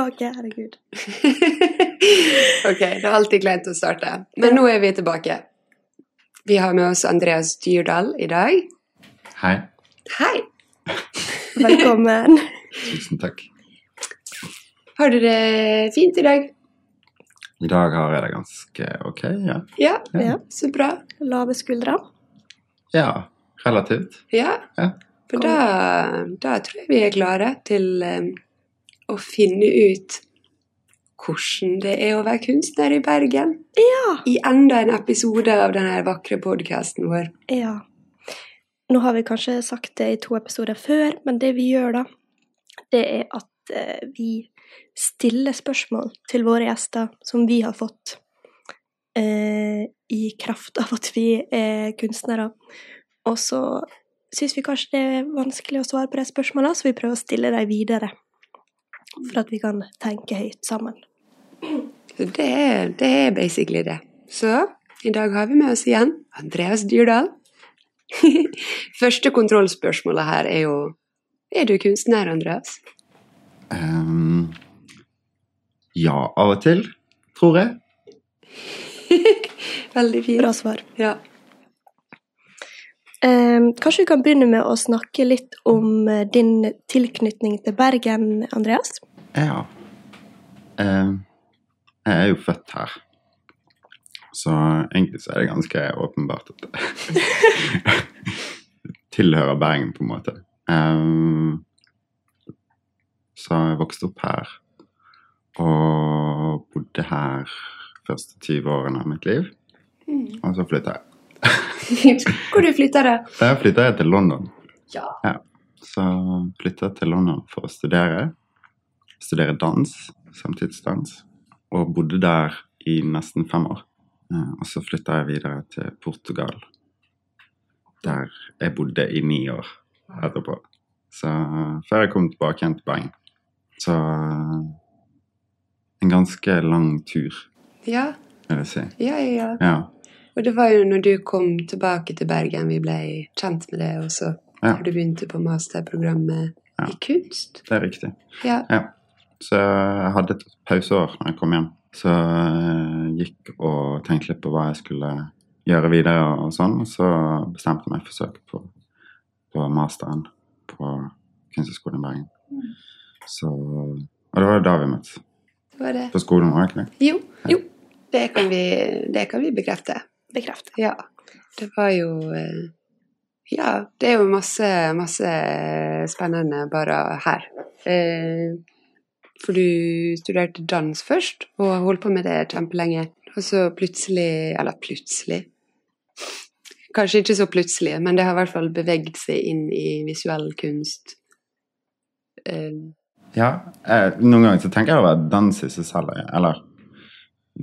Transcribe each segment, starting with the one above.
tilbake. Herregud. ok, det er alltid kleint å starte. Men nå er vi tilbake. Vi har med oss Andreas Dyrdal i dag. Hei. Hei! Velkommen. Tusen takk. Har du det fint i dag? I dag har jeg det ganske ok, ja. Ja, Ja. så bra. Lave skuldre. Ja, relativt. Ja, Ja. for da, da tror jeg vi er klare til eh, å finne ut hvordan det er å være kunstner i Bergen. Ja. I enda en episode av denne vakre podkasten vår. ja. Nå har vi kanskje sagt det i to episoder før, men det vi gjør da, det er at eh, vi stiller spørsmål til våre gjester som vi har fått eh, i kraft av at vi er kunstnere. Og så syns vi kanskje det er vanskelig å svare på de spørsmåla, så vi prøver å stille dem videre. For at vi kan tenke høyt sammen. Det er, det er basically det. Så i dag har vi med oss igjen Andreas Dyrdal. Første kontrollspørsmålet her er jo Er du kunstner, Andreas? Um, ja, av og til, tror jeg. Veldig fint. Bra svar. Ja. Eh, kanskje vi kan begynne med å snakke litt om eh, din tilknytning til Bergen, Andreas? Ja. Ehm, jeg er jo født her. Så egentlig så er det ganske åpenbart at det tilhører Bergen, på en måte. Ehm, så jeg vokste opp her og bodde her første 20 årene av mitt liv. Mm. Og så flytta jeg. Hvor du flytta da? Jeg flytta til London. Ja. Så flytta til London for å studere. Studere dans, samtidsdans. Og bodde der i nesten fem år. Og så flytta jeg videre til Portugal. Der jeg bodde i ni år etterpå. Så før jeg kom tilbake igjen til Bergen. Så en ganske lang tur, Ja, vil jeg si. ja, ja. ja. Ja. Og det var jo når du kom tilbake til Bergen vi ble kjent med det også. Ja. Når du begynte på masterprogrammet Ja. i kunst. Det er riktig. Ja. Ja. Så jeg hadde et pauseår når jeg kom hjem. Så jeg gikk og tenkte litt på hva jeg skulle gjøre videre og sånn. Og så bestemte jeg meg for å søke på, på masteren på Kunsthøgskolen i Bergen. Mm. Så Og det var jo da vi møttes. Det var det. På skolen, var det ikke det? Jo, jo. Det kan vi, det kan vi bekrefte. Bekreft. Ja. Det var jo eh, Ja, det er jo masse, masse spennende bare her. Eh, For du studerte dans først, og holdt på med det kjempelenge. Og så plutselig Eller plutselig Kanskje ikke så plutselig, men det har i hvert fall beveget seg inn i visuell kunst. Eh, Ja. Eh, noen ganger så tenker jeg over dans i seg selv, eller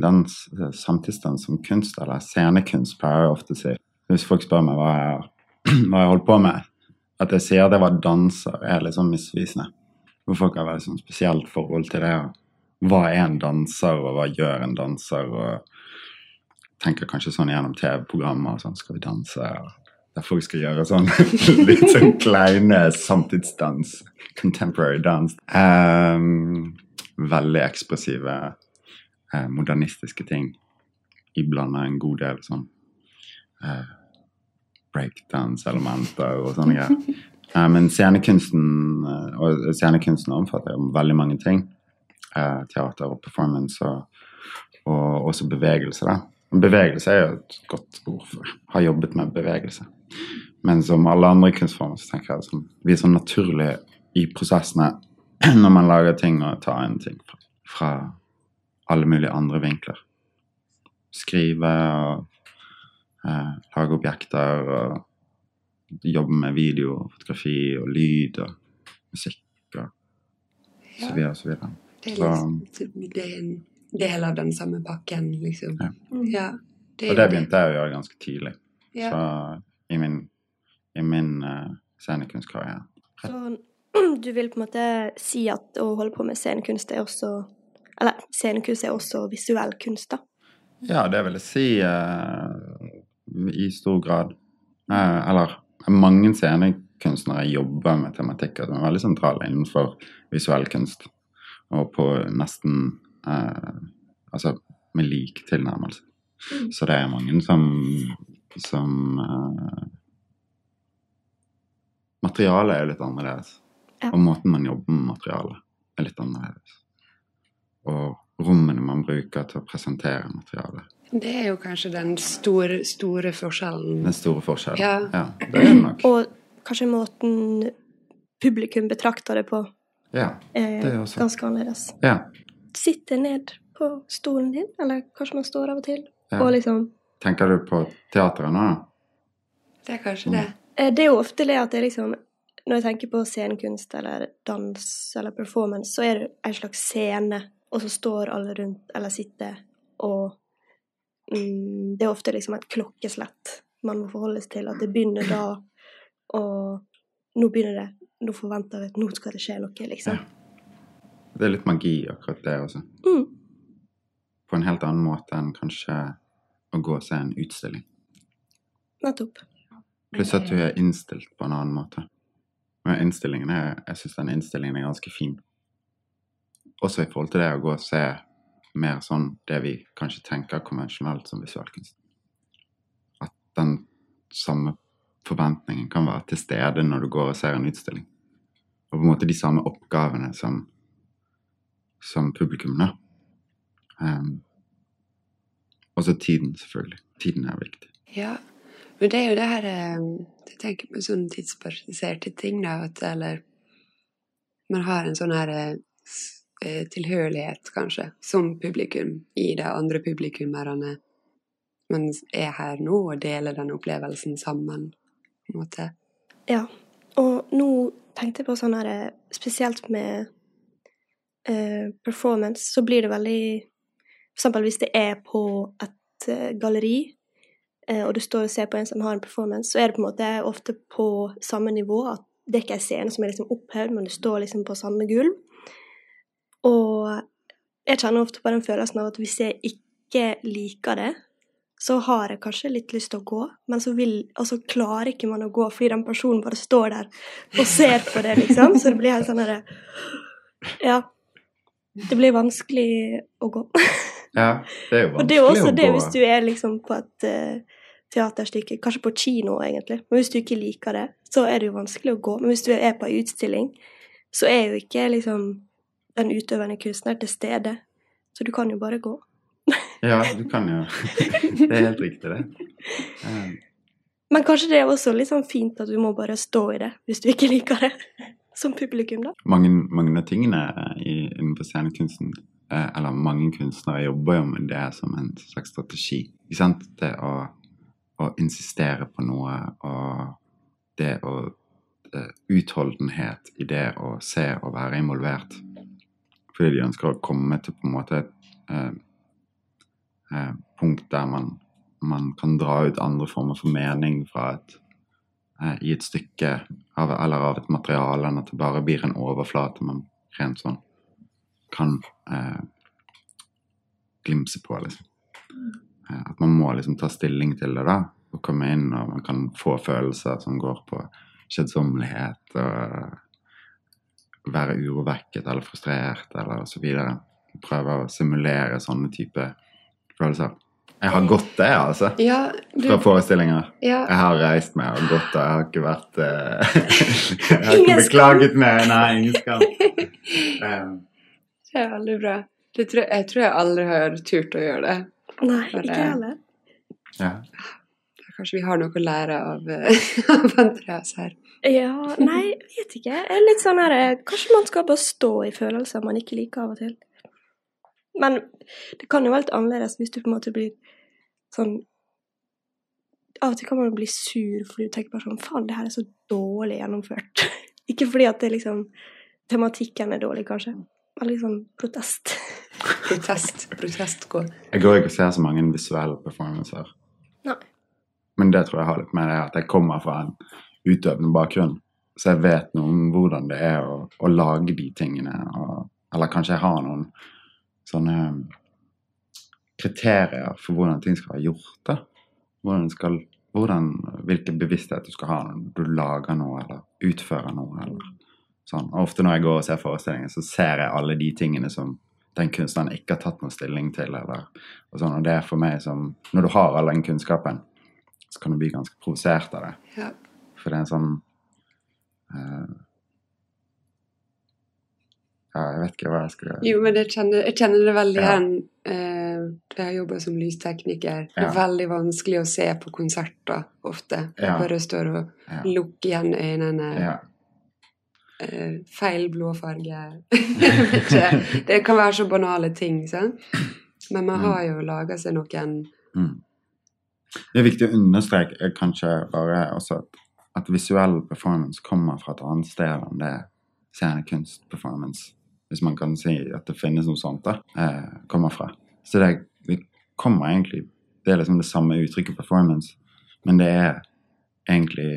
dans, samtidsdans som kunst, eller scenekunst, pleier jeg ofte å si. Hvis folk spør meg hva jeg, hva holdt på med, at jeg sier det var danser, er litt sånn misvisende. For folk har veldig sånn spesielt forhold til det. Hva er en danser, og hva gjør en danser? og tenker kanskje sånn gjennom TV-programmer og sånn, skal vi danse? Der folk skal gjøre sånn litt sånn kleine samtidsdans, contemporary dance. Um, veldig ekspressive, eh, modernistiske ting. Iblanda en god del sånn eh, breakdance-elementer og sånne greier. Eh, men scenekunsten eh, og scenekunsten omfatter jo veldig mange ting. Eh, teater og performance og, og også bevegelse. da. Bevegelse er jo et godt ord for. Har jobbet med bevegelse. Men som alle andre kunstformer så tenker jeg at vi er sånn naturlige i prosessene når man lager ting og tar inn ting fra, fra alle mulige andre vinkler. Skrive og eh, lage objekter og jobbe med video og fotografi og lyd og musikk og så videre og så videre. det, er liksom, det er en del av den samme pakken, liksom. Ja. Ja, det Og det begynte jeg å gjøre ganske tidlig. Ja. Så i min, i min uh, scenekunstkarriere. Så du vil på en måte si at å holde på med scenekunst er også Eller scenekunst er også visuell kunst, da? Ja, det vil jeg si eh, i stor grad. Eh, eller mange scenekunstnere jobber med tematikker som er veldig sentrale innenfor visuell kunst. og på nesten eh, Altså med lik tilnærmelse. Mm. Så det er mange som, som eh, Materialet er litt annerledes. Ja. Og måten man jobber med materialet, er litt annerledes. Og rommene man bruker til å presentere materialet. Det er jo kanskje den store, store forskjellen. Den store forskjellen. Ja. det er det nok. Og kanskje måten publikum betrakter det på, Ja. Det er også. ganske annerledes. ja. Sitte ned på stolen din, eller kanskje man står av og til, ja. og liksom Tenker du på teateret nå? da? Det er kanskje det. Eh, Det er jo ofte det at det liksom Når jeg tenker på scenekunst eller dans eller performance, så er det en slags scene, og så står alle rundt eller sitter, og mm, det er ofte liksom et klokkeslett man må forholde seg til. At det begynner da, og nå begynner det. Nå forventer vi at nå skal det skje noe, liksom. Det er litt magi akkurat det også. Mm. På en helt annen måte enn kanskje å gå og se en utstilling. Nettopp. Pluss at du er innstilt på en annen måte. Men innstillingen er, jeg syns den innstillingen er ganske fin. Også i forhold til det å gå og se mer sånn det vi kanskje tenker konvensjonelt som visualkunst. At den samme forventningen kan være til stede når du går og ser en utstilling. Og på en måte de samme oppgavene som, som publikum, da. Um, og så tiden, selvfølgelig. Tiden er viktig. Ja, men det er jo det her eh, Jeg tenker på sånne tidsbaserte ting, da, at eller Man har en sånn her eh, tilhørighet, kanskje, som publikum i de andre publikummerne. Men er her nå og deler den opplevelsen sammen, på en måte. Ja. Og nå tenkte jeg på sånn her eh, Spesielt med uh, performance, så blir det veldig For eksempel hvis det er på et uh, galleri, uh, og du står og ser på en som har en performance, så er det på en måte ofte på samme nivå. At det er ikke en scene som er liksom opphevd, men du står liksom på samme gulv. Og jeg kjenner ofte på den følelsen av at hvis jeg ikke liker det, så har jeg kanskje litt lyst til å gå, men så, vil, så klarer ikke man å gå fordi den personen bare står der og ser på det, liksom. Så det blir helt sånn herre Ja. Det blir vanskelig å gå. Ja, det er jo vanskelig å gå. Og det er jo også det hvis du er liksom på et uh, teaterstykke, kanskje på kino egentlig, men hvis du ikke liker det, så er det jo vanskelig å gå. Men hvis du er på en utstilling, så er jo ikke liksom den utøvende kunstner til stede. Så du kan jo bare gå. Ja, du kan jo Det er helt riktig, det. Um, Men kanskje det er også litt sånn fint at du må bare stå i det hvis du ikke liker det. Som publikum, da. mange, mange av tingene i, innenfor scenekunsten, eh, eller mange kunstnere, jobber jo med det som en slags strategi. Ikke sant? Det å, å insistere på noe, og det å eh, Utholdenhet i det å se og være involvert. Fordi de ønsker å komme til på en måte et eh, eh, punkt der man, man kan dra ut andre former for mening fra et eh, i et stykke av, eller av et materiale, enn at det bare blir en overflate man rent sånn kan eh, glimse på, liksom. Eh, at man må liksom ta stilling til det, da, og komme inn, og man kan få følelser som går på kjedsommelighet og være urovekket eller frustrert eller så videre. Prøve å simulere sånne type følelser. Jeg har gått det, altså. Ja, du, Fra forestillinger. ja, Jeg har reist meg og gått, og jeg har ikke vært uh... Jeg har ikke beklaget meg. Nei, ingen skam. Um, det er veldig bra. Det tror, jeg tror jeg aldri har turt å gjøre det. Nei, For ikke heller. ja. Kanskje vi har noe å lære av, eh, av Andreas her. Ja, nei, vet ikke. Jeg er litt sånn her eh, Kanskje man skal bare stå i følelser man ikke liker av og til. Men det kan jo være litt annerledes hvis du på en måte blir sånn Av og til kan man bli sur fordi du tenker bare sånn Faen, det her er så dårlig gjennomført. ikke fordi at det liksom Tematikken er dårlig, kanskje. Men liksom protest. Protest. Protestgå. Jeg går ikke og ser så mange visuelle performancer. Nei. Men det tror jeg har litt med det at jeg kommer fra en utøvende bakgrunn. Så jeg vet noe om hvordan det er å, å lage de tingene. Og, eller kanskje jeg har noen sånne kriterier for hvordan ting skal være gjort. da. Hvordan skal, hvordan, hvilken bevissthet du skal ha når du lager noe eller utfører noe. eller Sånn. Ofte når jeg går og ser forestillinger, så ser jeg alle de tingene som den kunstneren ikke har tatt noen stilling til. Eller, og, sånn. og det er for meg som Når du har all den kunnskapen, så kan du bli ganske provosert av det. Ja. For en sånn uh, Ja, jeg vet ikke hva jeg skal Jo, men jeg kjenner, jeg kjenner det veldig Ja. igjen. Eh, jeg har jobba som lystekniker. Det er veldig vanskelig å se på konserter ofte. Jeg Ja. bare står og Ja. lukker igjen øynene. ja. Uh, feil blå farge. Jeg vet ikke. det kan være så banale ting, sant? Men man Mm. har jo laga seg noen Mm. Det er viktig å understreke er kanskje bare også at, at visuell performance kommer fra et annet sted enn det scenekunstperformance, hvis man kan si at det finnes noe sånt, da, eh, kommer fra. Så det, det kommer egentlig Det er liksom det samme uttrykket performance, men det er egentlig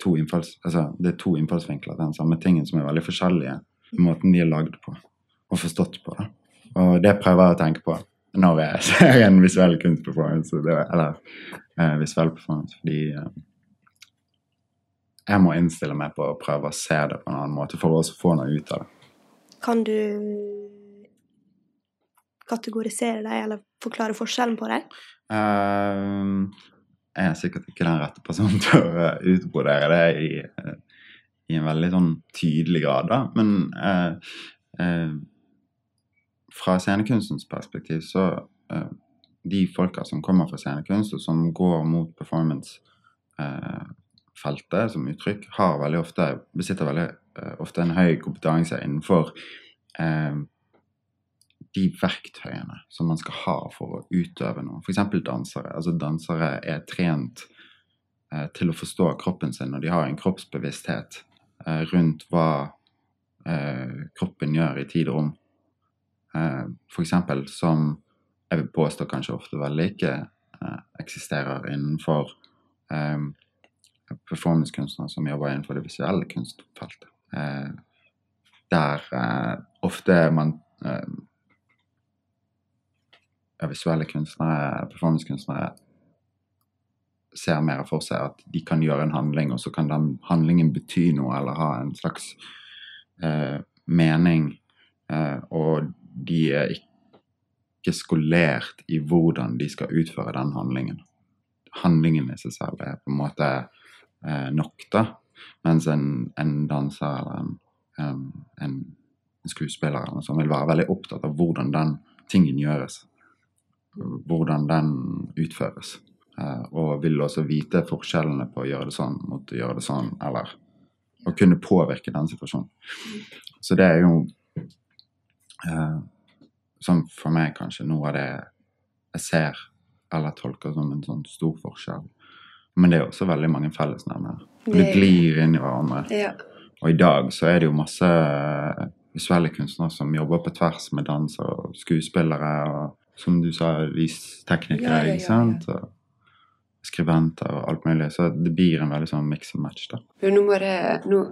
to, innfalls, altså, det er to innfallsvinkler til den samme tingen som er veldig forskjellige i måten de er lagd på og forstått på. Da. Og det prøver jeg å tenke på når jeg ser en visuell kunstperformance, eller eh, visuell performance, fordi eh, jeg må innstille meg på å prøve å se det på en annen måte for å også få noe ut av det. Kan du kategorisere deg, eller forklare forskjellen på deg? Eh, jeg er sikkert ikke den rette personen til å eh, utbrodere det i, eh, i en veldig sånn tydelig grad, da. Men uh, uh, fra scenekunstens perspektiv så De folka som kommer fra scenekunst, og som går mot performance-feltet som uttrykk, har veldig ofte, besitter veldig uh, ofte en høy kompetanse innenfor uh, de verktøyene som man skal ha for å utøve noe. F.eks. dansere. Altså Dansere er trent uh, til å forstå kroppen sin, og de har en kroppsbevissthet rundt hva kroppen gjør i tid og rom. Uh, F.eks. som jeg vil påstå kanskje ofte veldig ikke eksisterer innenfor eh, performancekunstnere som jobber innenfor det visuelle kunstfeltet. Eh, der eh, ofte man eh, visuelle kunstnere, performancekunstnere, ser mer for seg at de kan gjøre en handling, og så kan den handlingen bety noe, eller ha en slags eh, mening. Eh, og de er ikke skolert i hvordan de skal utføre den handlingen. Handlingen i seg selv er på en måte eh, nok, da. Mens en, en danser eller en, en, en skuespiller eller noe sånt vil være veldig opptatt av hvordan den tingen gjøres hvordan den utføres. Eh, og vil også vite forskjellene på å gjøre det sånn mot å gjøre det sånn, eller å kunne påvirke den situasjonen. Så det er jo eh, som for meg kanskje noe av det jeg ser eller tolker som en sånn stor forskjell. Men det er også veldig mange fellesnevnere. Og det glir inn i hverandre. Ja. Og i dag så er det jo masse visuelle kunstnere som jobber på tvers med dans og skuespillere og som du sa, visteknikere, Ja, ja, ja, ikke sant? Og skribenter og alt mulig. Så det blir en veldig sånn mix and match, da. Jo, nå, må det nå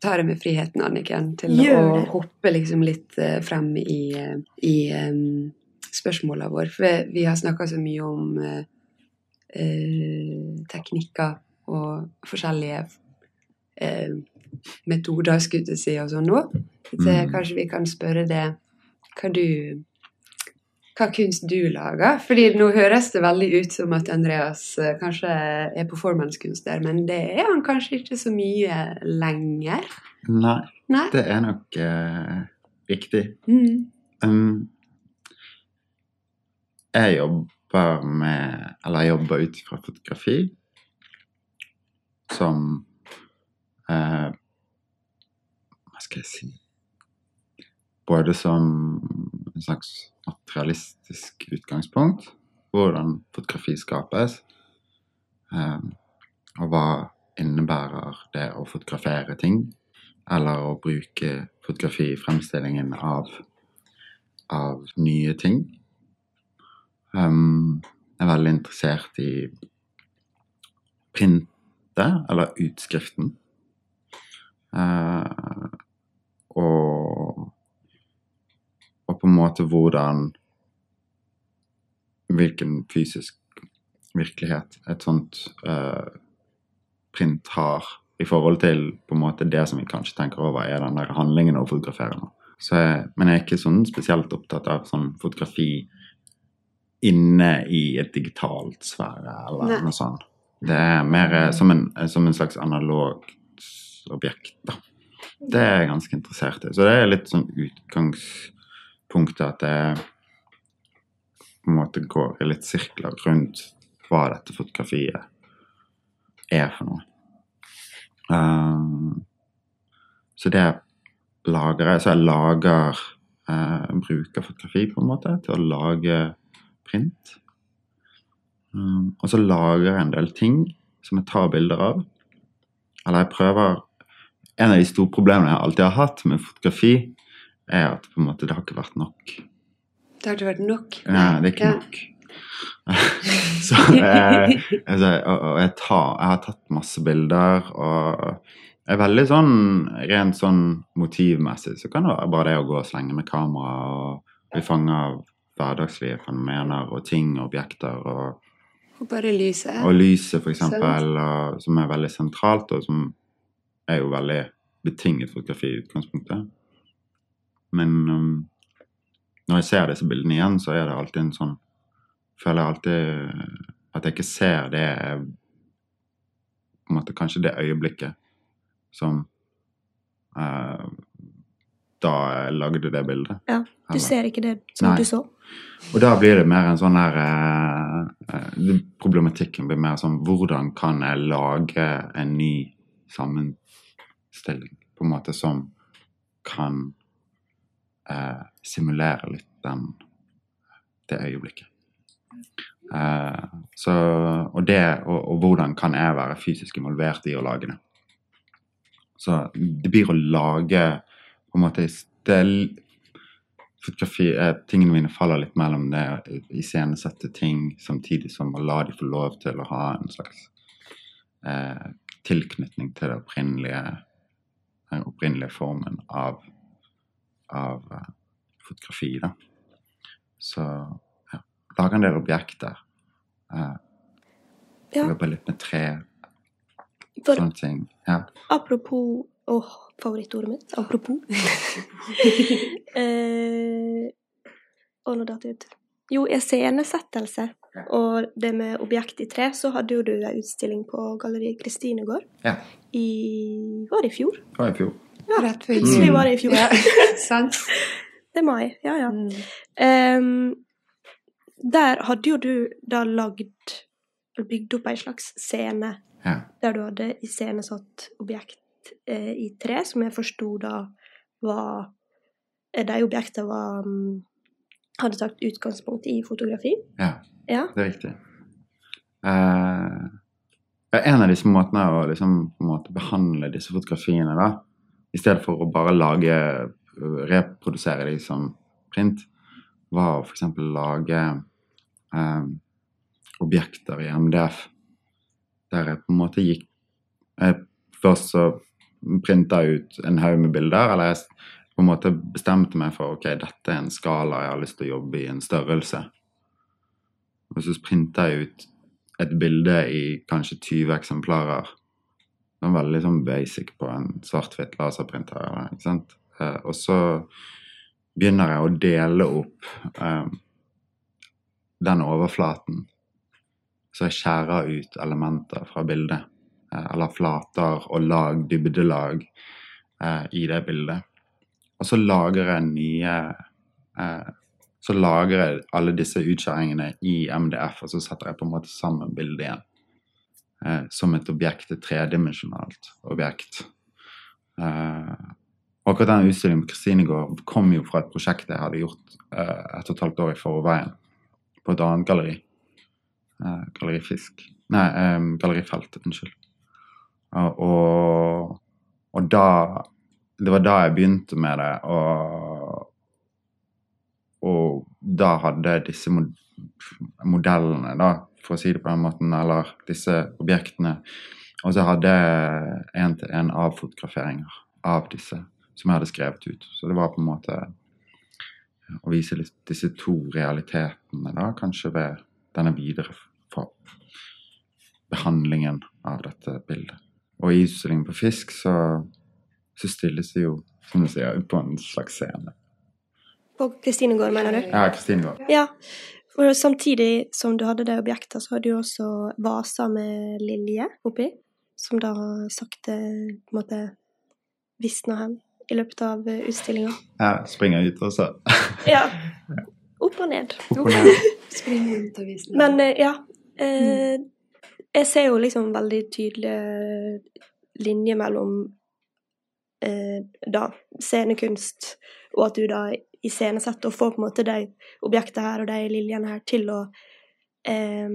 tar jeg meg friheten, Anniken, til Gjør å hoppe liksom litt eh, frem i, eh, i um, spørsmålene våre. For vi, vi har snakka så mye om eh, eh, teknikker og forskjellige eh, metoder, skulle jeg si, og sånn nå. Så Mm. kanskje vi kan spørre det hva du hva kunst du lager. Fordi nå høres det veldig ut som at Andreas eh, kanskje er performancekunstner, men det er han kanskje ikke så mye lenger. Nei, Nei? det er nok eh, riktig. Mm. Um, jeg jobber med Eller jobber ut fra fotografi som eh, Hva skal jeg si Både som en slags materialistisk utgangspunkt, hvordan fotografi skapes, eh, og hva innebærer det å fotografere ting, eller å bruke fotografi i fremstillingen av av nye ting. Um, er veldig interessert i printet, eller utskriften. Uh, og, og på en måte hvordan Hvilken fysisk virkelighet et sånt uh, print har i forhold til på en måte det som vi kanskje tenker over, er den der handlingen å fotografere. nå. Men jeg er ikke sånn spesielt opptatt av sånn fotografi inne i et digitalt sfære eller Nei. noe sånt. Det er mer eh, som en, som en slags analogt objekt, da. Det er jeg ganske interessert i. Så det er litt sånn utgangspunktet at det på en måte går i litt sirkler rundt hva dette fotografiet er for noe. Um, så det lager jeg. Så jeg lager uh, Bruker fotografi på en måte til å lage print. Um, og så lager jeg en del ting som jeg tar bilder av. Eller jeg prøver En av de store problemene jeg alltid har hatt med fotografi, er at på en måte det har ikke vært nok. Det har ikke vært nok. Nei, det er ikke Ja. nok. så jeg, altså, og, jeg, tar, jeg har tatt masse bilder, og er veldig sånn rent sånn motivmessig så kan det være bare det å gå og slenge med kamera og bli fanget av hverdagslige fenomener og ting og objekter og, Og bare lyset. og lyset, eksempel, som er veldig sentralt, og som er jo veldig betinget fotografi i utgangspunktet. Men um, når jeg ser disse bildene igjen, så er det alltid en sånn Føler jeg alltid at jeg ikke ser det på en måte Kanskje det øyeblikket som eh, Da jeg lagde det bildet. Ja, Du Eller- ser ikke det som Nei. du så? og da blir det mer en sånn der eh, eh, Problematikken blir mer sånn Hvordan kan jeg lage en ny sammenstilling på en måte som kan eh, simulere litt den, det øyeblikket. Eh, så, og det og, og hvordan kan jeg være fysisk involvert i å lage det. Så det blir å lage på en måte det fotografi eh, Tingene mine faller litt mellom det å iscenesette ting samtidig som å la de få lov til å ha en slags eh, tilknytning til det opprinnelige den opprinnelige formen av, av eh, fotografi. da. Så ja, lage en del objekter. Eh, Ja. Jobbe litt med tre, For sånne ting. Ja. apropos Åh, favorittordet mitt. Apropos. eh, og nå datt det ut. Jo, iscenesettelse og det med objekt i tre, så hadde jo du ei utstilling på Galleri Kristine gård ja. i Var det i fjor? Det var i fjor. Rett før jul. Mm. var det i fjor. Ja, sant? Det er mai. Ja, ja. Mm. Um, der hadde jo du da lagd Bygd opp ei slags scene Ja. der du hadde iscenesatt objekt i tre, som jeg forsto da var eh, De objektene var mm, hadde tatt utgangspunkt i fotografi. ja. Ja. Det er riktig. Eh, en av disse måtene å liksom, måte behandle disse fotografiene da, i stedet for å bare lage, reprodusere dem som print, var å f.eks. lage eh, objekter i MDF. Der jeg på en måte gikk eh, Først så printa ut en haug med bilder, eller jeg på en måte bestemte meg for ok, dette er en skala jeg har lyst til å jobbe i, en størrelse. Og så printa jeg ut et bilde i kanskje 20 eksemplarer. Det var veldig sånn basic på en svart-hvitt laserprinter. Ikke sant? Eh, og så begynner jeg å dele opp eh, den overflaten. Så jeg skjærer ut elementer fra bildet. Eh, eller flater og lag, dybdelag, eh, i det bildet. Og så lager jeg nye eh, så lager jeg alle disse utskjæringene i MDF, og så setter jeg på en måte sammen bildet igjen. Som et objekt, et tredimensjonalt objekt. Og akkurat den utstillingen på Kristinegård kom jo fra et prosjekt jeg hadde gjort et og et halvt år i forveien, på et annet galleri. Galleri Fisk. Nei, eh, Galleri Felt, unnskyld. Og, og, da Det var da jeg begynte med det, og og da hadde disse mod modellene, da, for å si det på den måten, eller disse objektene Og så hadde jeg én-til-én avfotograferinger av disse som jeg hadde skrevet ut. Så det var på en måte å vise litt disse to realitetene, da, kanskje ved denne videre behandlingen av dette bildet. Og i utstillingen på Fisk så, så stilles det jo, som du sier, på en slags scene. På Kristine Gård, mener du? Ja, Kristine Gård. Ja. Og samtidig som du hadde de objektene, så hadde du også vaser med lilje oppi, som da sakte på en måte visna hen i løpet av utstillinga. Ja, springer ut, og så Ja. Opp og ned. Opp og ned. Springe ut og vise Men eh, ja. Eh, jeg ser jo liksom veldig tydelige linjer mellom eh, da scenekunst, og at du da iscenesetter og får på en måte de objektene her og de liljene her til å eh,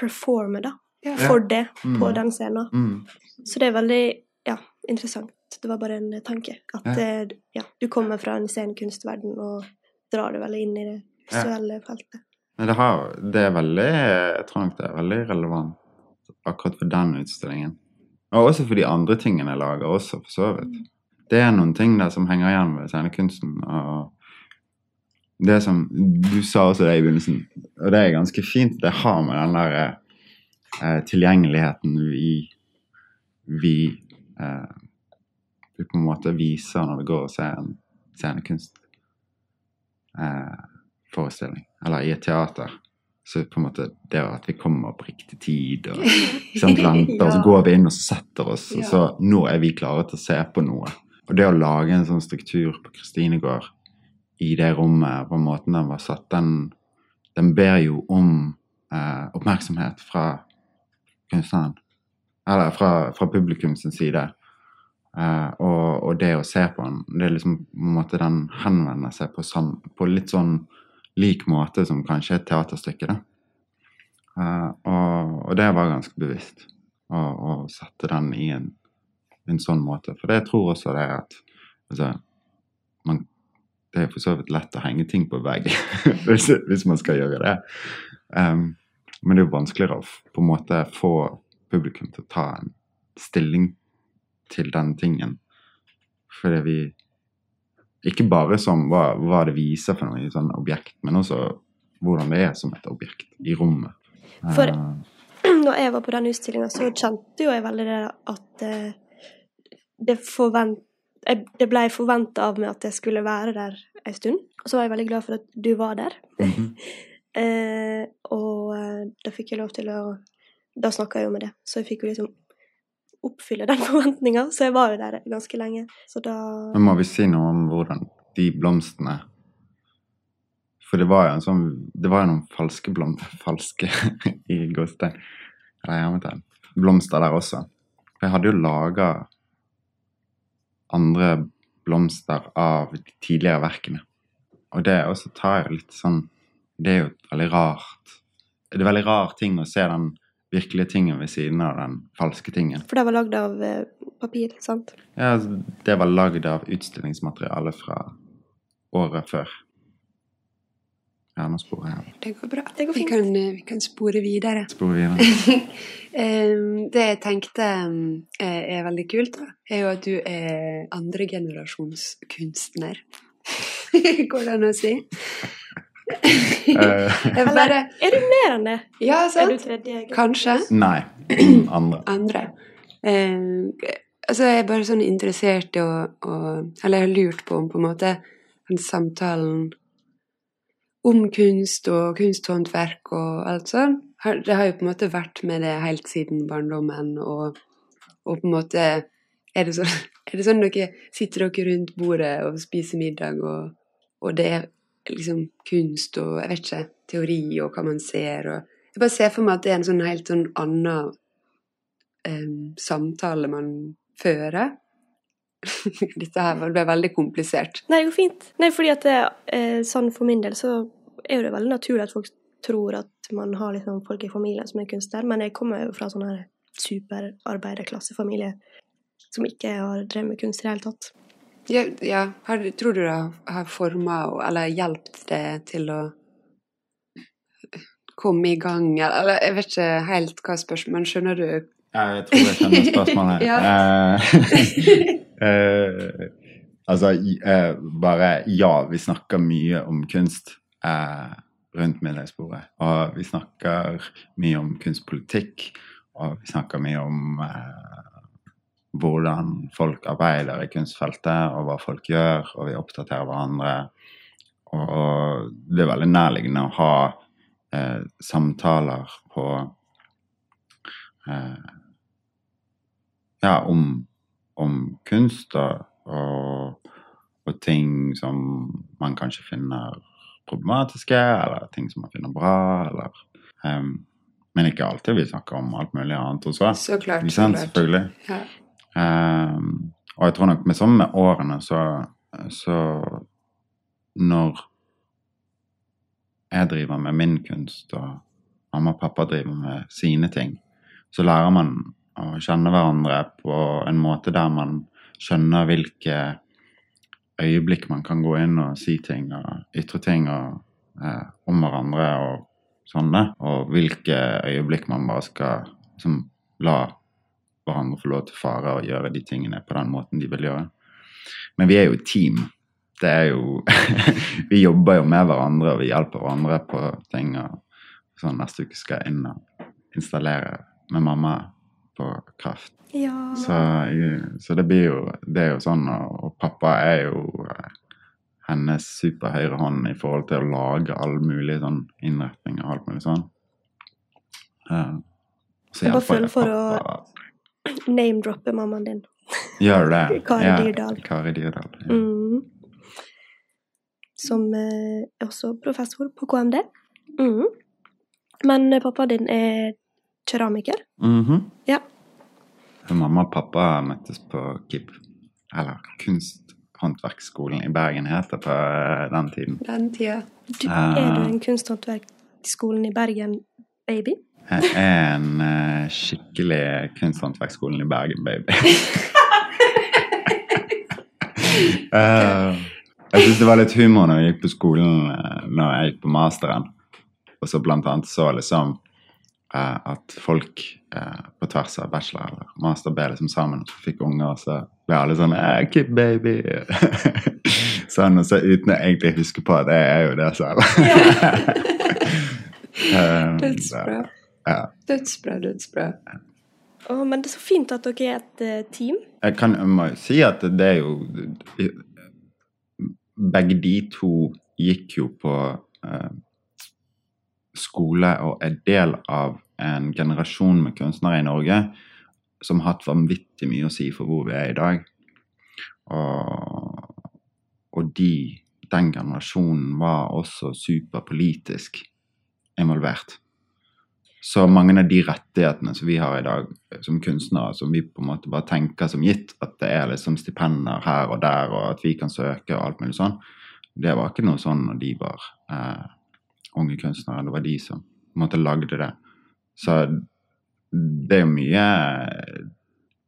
performe, da, Ja. for det på Mm. den scenen. mm. Så det er veldig ja, interessant. Det var bare en tanke. At Ja. eh, ja, du kommer fra en scenekunstverden og drar det veldig inn i det visuelle feltet. Men det, har, det er veldig nok det er veldig relevant akkurat for den utstillingen. Og også for de andre tingene jeg lager også, for så vidt. Det er noen ting der som henger igjen ved scenekunsten. Og det som Du sa også det i begynnelsen, og det er ganske fint. Det har med den der eh, tilgjengeligheten vi, vi eh, på en måte viser når vi går og ser en scenekunst eh, forestilling, eller i et teater. Så på en måte det at vi kommer på riktig tid og sant, venter, og så går vi inn og setter oss, og Ja. så nå er vi klare til å se på noe. Og det å lage en sånn struktur på Kristinegård i det rommet, på måten den var satt, den, den ber jo om eh, oppmerksomhet fra kunstneren. Eller fra, fra publikum sin side. Eh, og, og det å se på den, det er liksom på en måte den henvender seg på, sam, på litt sånn lik måte som kanskje et teaterstykke. da. Uh, og, og det var ganske bevisst å, å sette den i en, en sånn måte. For jeg tror også det er at altså, man, Det er for så vidt lett å henge ting på vegg hvis, hvis man skal gjøre det. Um, men det er jo vanskeligere å på en måte få publikum til å ta en stilling til den tingen. Fordi vi Ikke bare som hva, hva det viser for noe sånn objekt, men også hvordan det er som et objekt i rommet. For- Eh, når jeg var på den utstillinga, så kjente jo jeg veldig det at eh, det, forvent, det ble forventa av meg at jeg skulle være der en stund. Og så var jeg veldig glad for at du var der. mhm. Eh, og eh, da fikk jeg lov til å Da snakka jeg jo med det, så jeg fikk jo liksom oppfylle den forventninga. Så jeg var jo der ganske lenge. Så da Men må vi si noe om hvordan de blomstene For det var jo en sånn Det var jo noen falske blomster Falske i gåstein. Eller hermetegn. Blomster der også. For jeg hadde jo laga andre blomster av de tidligere verkene. Og det også tar jo litt sånn Det er jo veldig rart. Det er veldig rar ting å se den virkelige tingen ved siden av den falske tingen. For det var lagd av eh, papir, sant? Ja, altså, det var lagd av utstillingsmateriale fra året før. Ja, nå sporer jeg. Det går bra. Det går vi, kan, eh, vi kan spore videre. Spore videre. Det jeg tenkte er er veldig kult, da, er jo at du er andregenerasjons kunstner. Går det an å si? Eh, Eller er du mer enn det? ja, Er du sant? tredje? Kanskje. nei. Andre. Andre. Eh, altså, jeg er bare sånn interessert i å, å Eller jeg har lurt på om på en måte den samtalen om kunst og kunsthåndverk og alt sånn Det har jo på en måte vært med det helt siden barndommen, og, og på en måte er det, sånn, er det sånn dere sitter dere rundt bordet og spiser middag, og, og det er liksom kunst og jeg vet ikke, teori og hva man ser og Jeg bare ser for meg at det er en sånn helt sånn annen em, samtale man fører. Dette her ble veldig komplisert. Nei, det går fint. Nei, fordi at det, eh, sånn for min del så er jo det veldig naturlig at folk tror at man har liksom folk i familien som er kunstner, men jeg kommer jo fra sånn her superarbeiderklassefamilie som ikke har drevet med kunst i det hele tatt. Ja, ja. Har, tror du det har, forma eller hjulpet det til å komme i gang, eller, jeg vet ikke helt hva spørsmålet Men skjønner du? Jeg tror jeg skjønner spørsmålet. uh, eh, altså, i- eh, bare ja, vi snakker mye om kunst uh, rundt middagsbordet. Og vi snakker mye om kunstpolitikk og vi snakker mye om eh, hvordan folk arbeider i kunstfeltet, og hva folk gjør, og vi oppdaterer hverandre. Og det er veldig nærliggende å ha eh, samtaler på eh, Ja, om, om kunst og, og, og ting som man kanskje finner problematiske, eller ting som man finner bra, eller eh, Men ikke alltid. Vi snakker om alt mulig annet også. Så klart. Ikke Så sant? Selvfølgelig. Ja. Ehm, og jeg tror nok med med årene, så, så Når jeg driver med min kunst, og mamma og pappa driver med sine ting, så lærer man å kjenne hverandre på en måte der man skjønner hvilke øyeblikk man kan gå inn og si ting og ytre ting og, eh, om hverandre og sånne, og hvilke øyeblikk man bare skal liksom, la hverandre få lov til å fare og gjøre de tingene på den måten de vil gjøre. Men vi er jo et team. Det er jo Vi jobber jo med hverandre, og vi hjelper hverandre på ting. og sånn Neste uke skal jeg inn og installere med mamma på kraft. Ja. Så, så det blir jo Det er jo sånn, og, pappa er jo eh, hennes superhøyre hånd i forhold til å lage all mulig sånn innretning og alt mulig sånn. Uh, så hjelper jeg for å- pappa. Name-droppe mammaen din. Gjør det? Kari Ja, Dyrdal. Kari Dyrdal. Ja. Mm. Som eh, er også professor på KMD. Mm. Men eh, pappaen din er keramiker. Mhm. Ja. Mamma og pappa møttes på KIB, eller Kunsthåndverksskolen i Bergen het det på eh, den tiden. Den tida. Du, er du en kunsthåndverksskolen i Bergen, baby? Jeg er en uh, skikkelig Kunsthåndverksskolen i Bergen, baby. uh, jeg syns det var litt humor når jeg gikk på skolen uh, når jeg gikk på masteren, og så blant annet så liksom at folk på tvers av bachelor eller master ble liksom sammen og fikk unger, og så ble alle sånn Kid baby. sånn, og så uten å egentlig huske på at jeg er jo det selv. um, Dødsbra. Ja. Dødsbra, dødsbra. Oh, men det er så fint at dere er et eh, team. Jeg, kan, jeg må si at det er jo Begge de to gikk jo på eh, skole og er del av en generasjon med kunstnere i Norge som har hatt vanvittig mye å si for hvor vi er i dag. Og, og de, den generasjonen var også superpolitisk involvert. Så mange av de rettighetene som vi har i dag som kunstnere, som vi på en måte bare tenker som gitt, at det er liksom stipender her og der, og at vi kan søke og alt mulig sånn, det var ikke noe sånn når de var eh, unge kunstnere. Det var de som på en måte lagde det. Så det er jo mye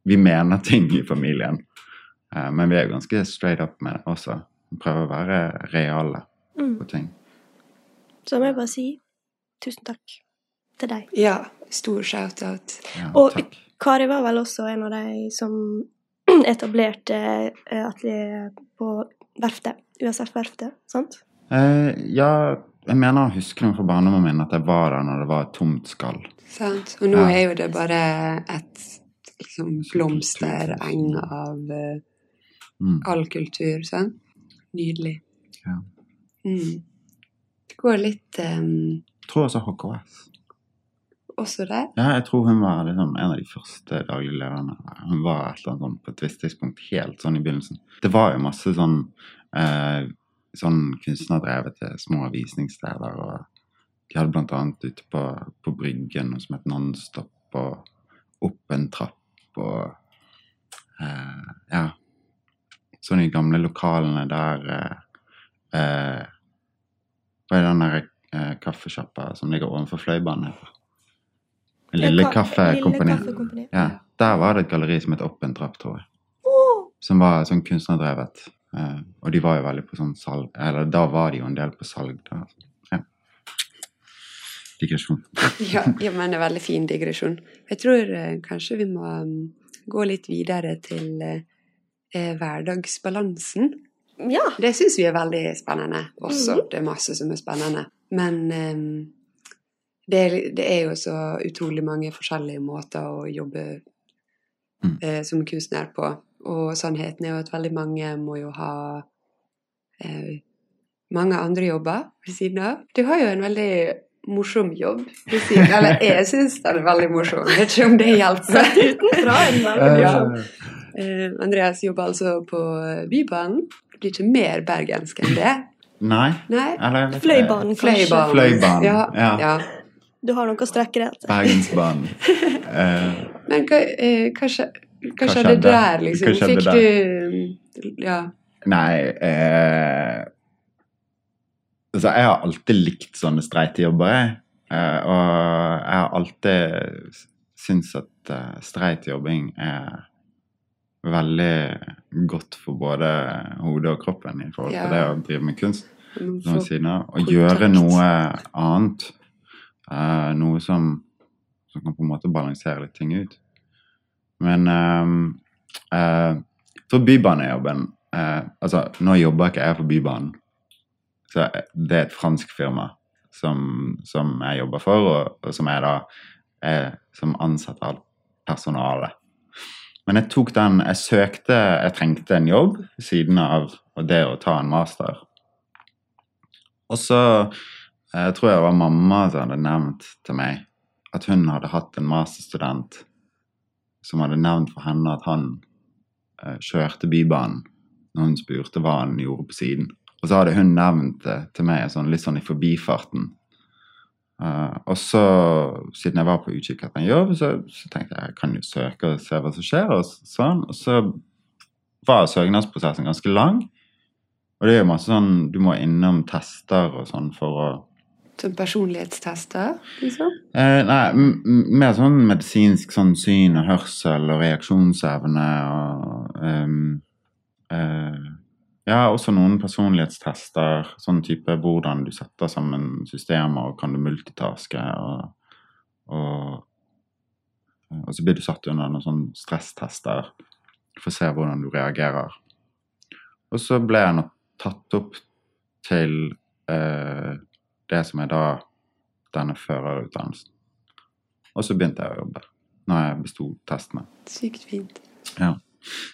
Vi mener ting i familien, eh, men vi er jo ganske straight up med det også. Vi prøver å være reale Mm. på ting. Så må jeg bare si tusen takk til deg. Ja, stor shout-out. Ja, Og takk. Kari var vel også en av de som etablerte eh, atelier på verftet, USF-verftet, sant? Eh, ja, jeg mener å huske noe fra barndommen min at jeg var der når det var et tomt skall. Sant? Og nå Ja. er jo det bare et liksom, blomstereng av uh, Mm. all kultur, sant? Nydelig. Ja. Mm. Det går litt um, Jeg tror også HKS. Også der. Ja, jeg tror hun var liksom en av de første daglige lederne. Hun var et eller annet sånn på et visst tidspunkt helt sånn i begynnelsen. Det var jo masse sånn eh, sånn kunstnerdrevete små visningssteder. og De hadde blant annet ute på, på Bryggen noe som het Nonstop, og opp en trapp og eh, Ja. Sånn i gamle lokalene der eh, eh, Hva er den derre eh, kaffesjappa som ligger ovenfor Fløibanen? heter? Lille ka- Kaffekompani. Ja, der var det et galleri som het Opp en trapp, tror jeg. Som var sånn kunstnerdrevet. Uh, og de var jo veldig på sånn salg Eller da var de jo en del på salg. Da. Ja. Digresjon. Ja, ja, men er veldig fin digresjon. Jeg tror uh, kanskje vi må um, gå litt videre til uh, eh, hverdagsbalansen. Ja. Det syns vi er veldig spennende også. Mhm. Det er masse som er spennende. Men eh, det, det er jo så utrolig mange forskjellige måter å jobbe Mm. eh, som kunstner på. Og sannheten er jo at veldig mange må jo ha eh, mange andre jobber ved siden av. Du har jo en veldig morsom jobb ved siden Eller jeg syns den er veldig morsom. Jeg vet ikke om det hjelper. Utenfra er den veldig Ja. morsom. Eh, Andreas jobber altså på Bybanen. Det blir ikke mer bergensk enn det. Nei. Nei. Fløibanen, kanskje. Fløibanen. Fløibanen, Ja, ja. ja. Du har noe å strekke deg etter. Bergensbanen. Eh, Men hva, eh, hva, skje, hva, Hva skjedde skjedde? der, liksom? Hva skjedde Fikk du Ja. nei eh, Altså, jeg har alltid likt sånne streite jobber, jeg. Eh, og jeg har alltid syntes at uh, streit jobbing er veldig godt for både hodet og kroppen i forhold til Ja. det å drive med kunst. Av. Å gjøre noe annet. Eh, noe som, som kan på en måte balansere litt ting ut. Men uh, uh, for Bybanejobben eh, Altså, nå jobber ikke jeg for Bybanen. Så det er et fransk firma som, som jeg jobber for, og, og som jeg da er som ansatt av personalet. Men jeg tok den Jeg søkte Jeg trengte en jobb ved siden av det å ta en master. Og så jeg tror det var mamma som hadde nevnt til meg at hun hadde hatt en masterstudent som hadde nevnt for henne at han eh, kjørte Bybanen når hun spurte hva han gjorde på siden. Og så hadde hun nevnt det til meg sånn, litt sånn i forbifarten. Uh, og så, siden jeg var på utkikk etter en jobb, så, så tenkte jeg jeg kan jo søke og se hva som skjer. Og sånn. Og så var søknadsprosessen ganske lang. Og det er jo masse sånn Du må innom tester og sånn for å Som personlighetstester, liksom? eh, Nei, mer sånn medisinsk sånn syn og hørsel og reaksjonsevne og um, eh, Ja, også noen personlighetstester. Sånn type hvordan du setter sammen systemer, og kan du multitaske og Og, og så blir du satt under noen sånn stresstester for å se hvordan du reagerer. Og så ble jeg nå tatt opp til eh, det som er da denne førerutdannelsen. Og så begynte jeg å jobbe når jeg besto testene. Sykt fint. Ja.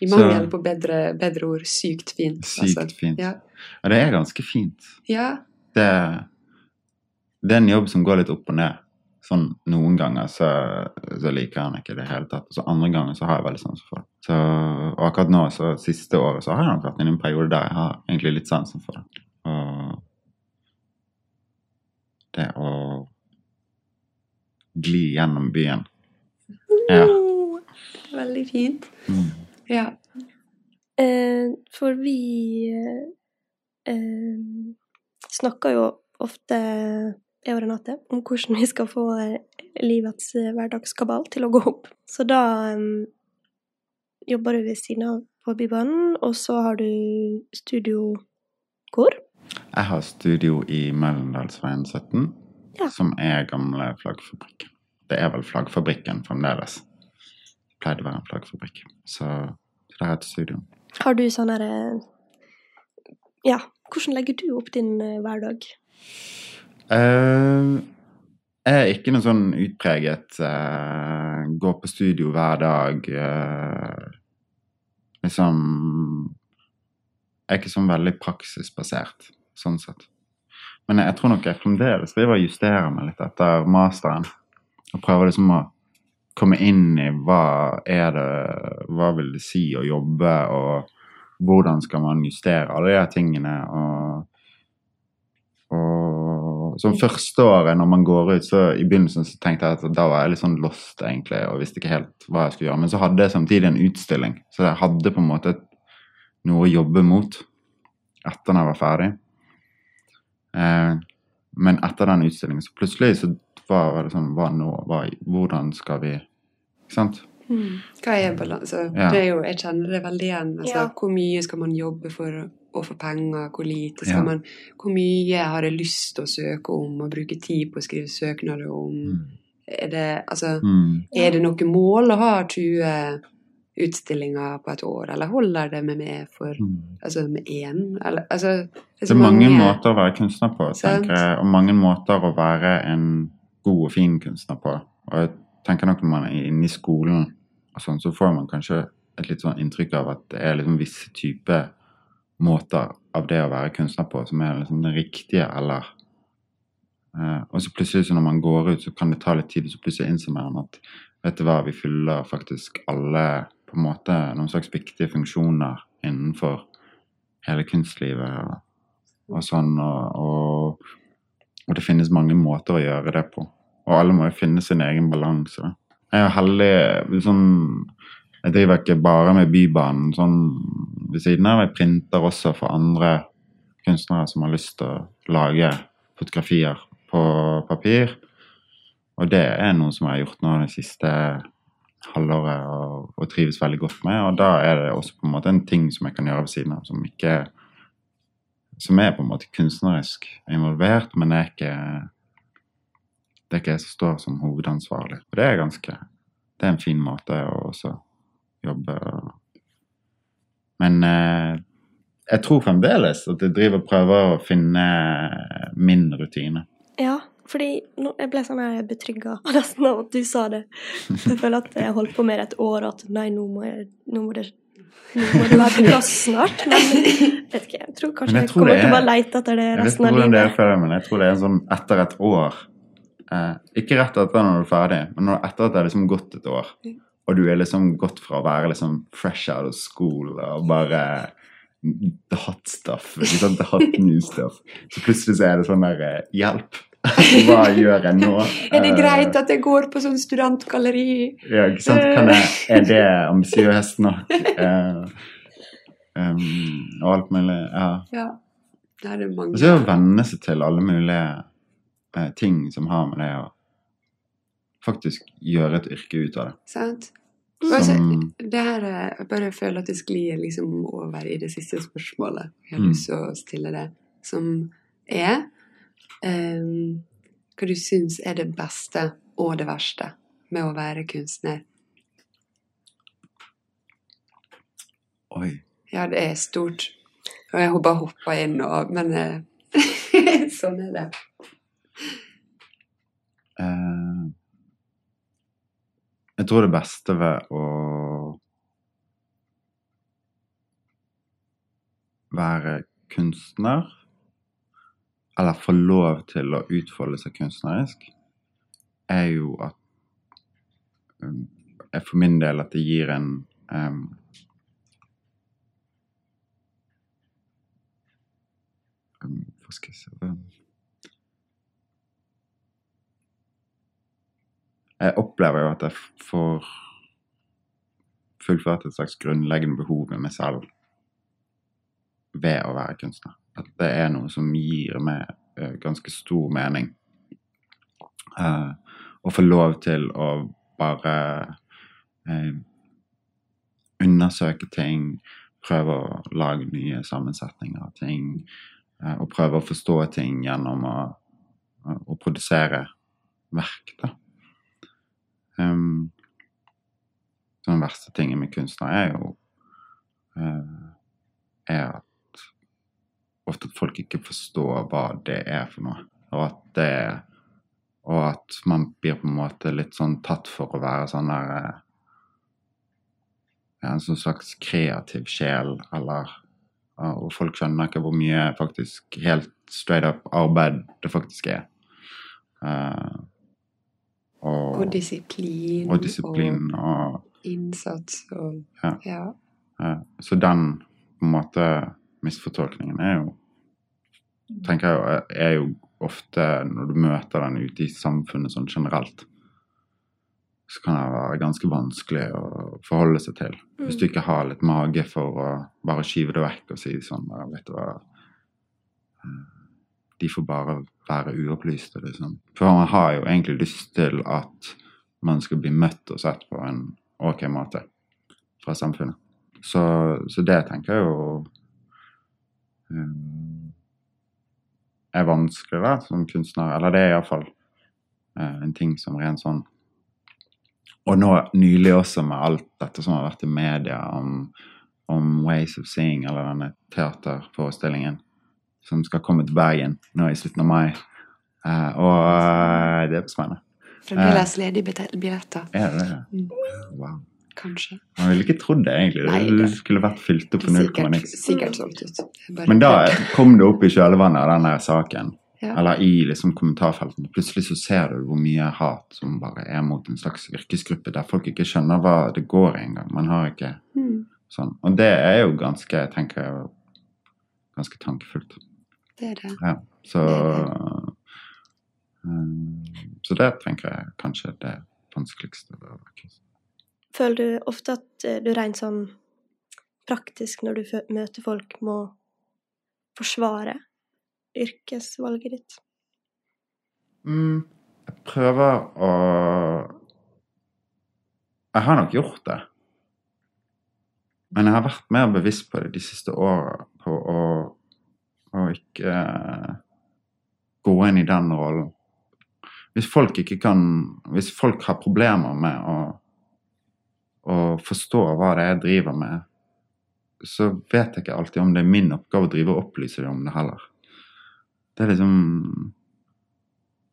I mangel på bedre, bedre ord, sykt fint. Sykt altså. fint. Ja. ja. det er ganske fint. ja. Det, det er en jobb som går litt opp og ned. Sånn Noen ganger så, så liker jeg den ikke i det hele tatt. Og så andre ganger så har jeg veldig sansen for det. Så, og akkurat nå, så siste året, så har jeg nok vært inne i en periode der jeg har egentlig litt sansen for det. Og det å gli gjennom byen. Ja. Veldig fint. Mm. Ja. Eh, for vi eh, eh, snakker jo ofte, jeg og Renate, om hvordan vi skal få livets eh, hverdagskabal til å gå opp. Så da eh, jobber du ved siden av på Bybanen, og så har du studiokor. Jeg har studio i Møllendalsveien 17, Ja. som er gamle flaggfabrikken. Det er vel flaggfabrikken fremdeles. Det pleide å være en flaggfabrikk. Så, så det et studio. Har du sånn herre Ja, hvordan legger du opp din eh, hverdag? Uh, jeg er ikke noe sånn utpreget uh, gå på studio hver dag. uh, liksom Jeg er ikke sånn veldig praksisbasert, sånn sett. Men jeg, jeg tror nok jeg fremdeles driver og justerer meg litt etter masteren. Og prøver liksom å komme inn i hva er det Hva vil det si å jobbe, og hvordan skal man justere alle de tingene. og og som første året når man går ut, så i begynnelsen så tenkte jeg at da var jeg litt sånn lost egentlig, og visste ikke helt hva jeg skulle gjøre. Men så hadde jeg samtidig en utstilling, så jeg hadde på en måte noe å jobbe mot etter når jeg var ferdig. Eh, men etter den utstillingen så plutselig så var det sånn hva nå? Hva, hvordan skal vi Ikke sant? Hva er balanse? Ja. Det er jo, jeg kjenner det veldig igjen. Altså, Ja. Hvor mye skal man jobbe for å få penger? Hvor lite skal Ja. man Hvor mye har jeg lyst til å søke om og bruke tid på å skrive søknader om? Er det, altså, Mm. er det noe mål å ha 20 utstillinger på et år, eller holder det med meg for Mm. Altså med én? Eller altså Det er mange måter å være kunstner på, Sant. tenker jeg, og mange måter å være en god og fin kunstner på. Og jeg tenker nok når man er inne i skolen, sånn, så får man kanskje et litt sånn inntrykk av at det er liksom visse typer måter av det å være kunstner på som er liksom den riktige, eller eh, Og så plutselig så når man går ut, så kan det ta litt tid, og så plutselig innser man at vet du hva, vi fyller faktisk alle på en måte noen slags viktige funksjoner innenfor hele kunstlivet og, og sånn. Og, og, og det finnes mange måter å gjøre det på. Og alle må jo finne sin egen balanse. Jeg er heldig liksom, Jeg driver ikke bare med Bybanen sånn ved siden av. Jeg printer også for andre kunstnere som har lyst til å lage fotografier på papir. Og det er noe som jeg har gjort nå de siste halvåret og, og trives veldig godt med. Og da er det også på en måte en ting som jeg kan gjøre ved siden av, som ikke som er på en måte kunstnerisk involvert, men er ikke det er ikke jeg som står som hovedansvarlig. Og det er ganske Det er en fin måte å også jobbe Men eh, jeg tror fremdeles at jeg driver og prøver å finne min rutine. Ja, fordi nå, jeg ble sånn her betrygga nesten av at du sa det. Jeg føler at jeg holdt på med det et år, at nei, nå må, jeg, nå må det nå må du være på plass snart. Men vet ikke, jeg tror kanskje jeg, jeg, jeg kommer er, til å er- bare leite etter det resten av hvordan dere livet. føler, men jeg tror det er sånn etter et år eh, Ikke rett etter når du er ferdig, men når, etter at det er liksom gått et år, og du er liksom gått fra å være liksom fresh out of school og bare the hot stuff, liksom the hot new stuff, så plutselig så er det sånn der eh, Hjelp! Hva gjør jeg nå? Er det Eh, greit at jeg går på sånn studentgalleri? Ja, ikke sant? Kan jeg, er det ambisiøst nok? Eh, um, og alt mulig. Ja. Ja. Det er det Og så det å venne seg til alle mulige uh, ting som har med det å faktisk gjøre et yrke ut av det. Sant? Altså, det her er, Jeg bare føler at det sklir liksom over i det siste spørsmålet. Jeg har Mm. lyst til å stille det. Som er ehm, Hva du syns er det beste og det verste med å være kunstner? oi. Ja, det er stort. Og jeg har bare hoppa inn og Men eh, sånn er det. Uh, jeg tror det beste ved å være kunstner, eller få lov til å utfolde seg kunstnerisk, er jo at um, er For min del at det gir en um, um, Hva skal jeg si um, Jeg opplever jo at jeg får fullført et slags grunnleggende behov med meg selv ved å være kunstner. At det er noe som gir meg eh, ganske stor mening. Uh, å få lov til å bare uh, undersøke ting, prøve å lage nye sammensetninger av ting, og prøve å forstå ting gjennom å, å produsere verk, da. Um, den verste tingen med kunstner er jo er at ofte at folk ikke forstår hva det er for noe. Og at det Og at man blir på en måte litt sånn tatt for å være sånn der eh, En sånn slags kreativ sjel, eller Og folk skjønner ikke hvor mye faktisk helt straight up arbeid det faktisk er. Uh, og, Og disiplin. og disiplin og Og innsats og Ja. ja. Eh, Så den på en måte misfortolkningen er jo tenker jeg er jo ofte når du møter den ute i samfunnet sånn generelt, så kan det være ganske vanskelig å forholde seg til. Hvis du ikke har litt mage for å bare skyve det vekk og si sånn Vet du hva eh, De får bare være uopplyste, liksom. For man har jo egentlig lyst til at man skal bli møtt og sett på en ok måte fra samfunnet. Så, så det tenker jeg jo er vanskelig da, som kunstner. Eller det er iallfall uh, en ting som rent sånn Og nå nylig også med alt dette som har vært i media om, om Ways of Seeing, eller denne teaterforestillingen som skal komme til Bergen nå i slutten av mai. Eh, og eh, det er spennende. Fremdeles ledige bete- billetter. Er det det? Mm. Wow. Kanskje. Man ville ikke trodd det, egentlig. Nei, Det det- skulle vært fylt opp på Sikkert, 0,9. sikkert solgt ut. Bare- Men da kom det opp i kjølvannet av den saken. Ja. Eller i liksom kommentarfeltene. Plutselig så ser du hvor mye hat som bare er mot en slags yrkesgruppe der folk ikke skjønner hva det går i engang. Man har ikke Mm, sånn. Og det er jo ganske, tenker jeg, ganske tankefullt. det er det. Ja. Så Det um, Så det tenker jeg kanskje er det vanskeligste. ved å være kunstner. Føler du ofte at eh, du rent sånn praktisk når du møter folk, må forsvare yrkesvalget ditt? Mm, jeg prøver å Jeg har nok gjort det. Men jeg har vært mer bevisst på det de siste åra, på å, å ikke eh, gå inn i den rollen. Hvis folk ikke kan Hvis folk har problemer med å, å forstå hva det er jeg driver med, så vet jeg ikke alltid om det er min oppgave å drive og opplyse dem om det heller. Det er liksom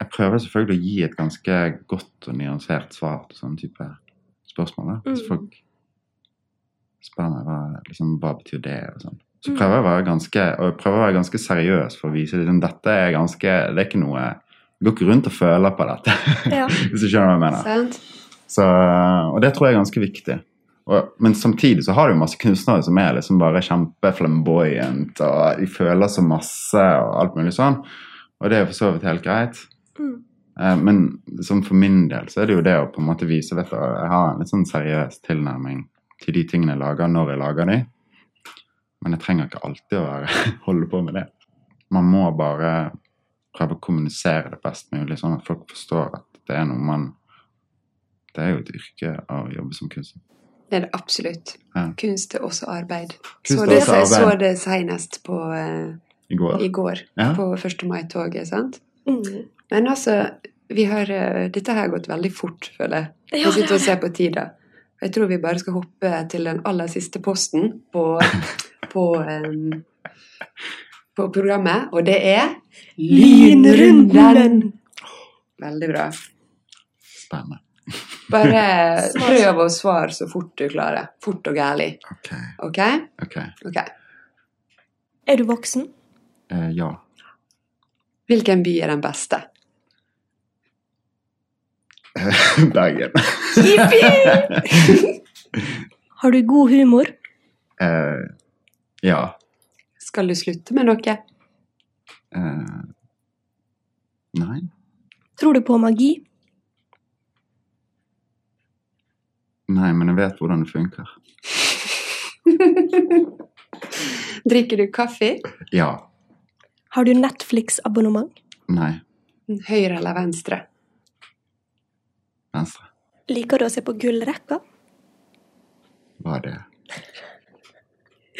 Jeg prøver selvfølgelig å gi et ganske godt og nyansert svar til sånne type spørsmål. Da. Hvis Mm. folk spør meg hva, liksom, hva betyr det og sånn. Så Mm. prøver jeg å være ganske, å være ganske seriøs for å vise liksom, dette er ganske Det er ikke noe Jeg går ikke rundt og føler på dette, Ja. hvis du skjønner hva jeg mener. Sant? Så, og det tror jeg er ganske viktig. Og, men samtidig så har du masse kunstnere som er liksom bare kjempeflamboyant, og de føler så masse og alt mulig sånn. Og det er jo for så vidt helt greit. Mm. Eh, men liksom for min del så er det jo det å på en måte vise vet du, Jeg har en litt sånn seriøs tilnærming til de tingene jeg lager, når jeg lager de. Men jeg trenger ikke alltid å være, holde på med det. Man må bare prøve å kommunisere det best mulig, sånn at folk forstår at det er noe man Det er jo et yrke å jobbe som kunstner. Det er det absolutt. Ja. Kunst er også arbeid. Kunst så det, også jeg så det senest på, uh, I går. i går, Ja. på 1. mai-toget. sant? Mm. Men altså, vi har, uh, dette her har gått veldig fort, føler jeg. Ja, Jeg sitter og ser på tida. Jeg tror vi bare skal hoppe til den aller siste posten på, på, um, på programmet, og det er Lynrunden! Veldig bra. Spennende. Bare prøv å svare så fort du klarer. Fort og gærlig. Ok. OK? ok. Ok. Er du voksen? Eh, ja. Hvilken by er den beste? Bergen. Har du god humor? Eh, ja. Skal du slutte med noe? Eh, nei. Tror du på magi? Nei, men jeg vet hvordan det funker. Drikker du kaffe? Ja. Har du Netflix-abonnement? Nei. Høyre eller venstre? Venstre. Liker du å se på gullrekka? Hva er det?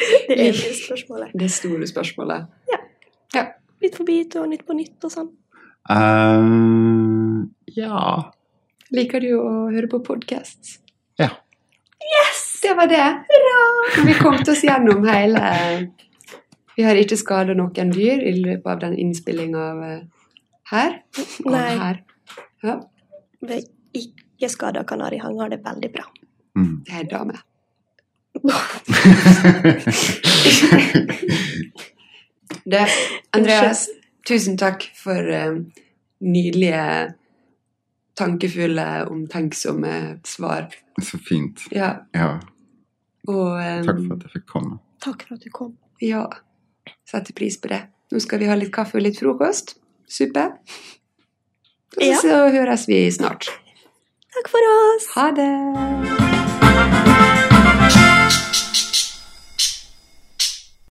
Det er det spørsmålet. Det store spørsmålet. Bit for bit og Nytt på nytt og sånn. Eh, ja. Liker du å høre på podkast? Yes! Det var det. Hurra! Vi kom til oss gjennom hele Vi har ikke skada noen dyr i løpet av den innspillinga av eh, her. Og Nei. her. Ja, har ikke skada kanarihanger, har det veldig bra. Mm. det er dame. Det, Andreas, tusen takk for uh, nydelige, tankefulle, omtenksomme svar. Så fint. Ja, Ja. og um, Takk for at jeg fikk komme. Takk for at du kom. Ja, setter pris på det. Nå skal vi ha litt kaffe og litt frokost. Suppe. Og Ja. så høres vi snart. Takk for oss! Ha det!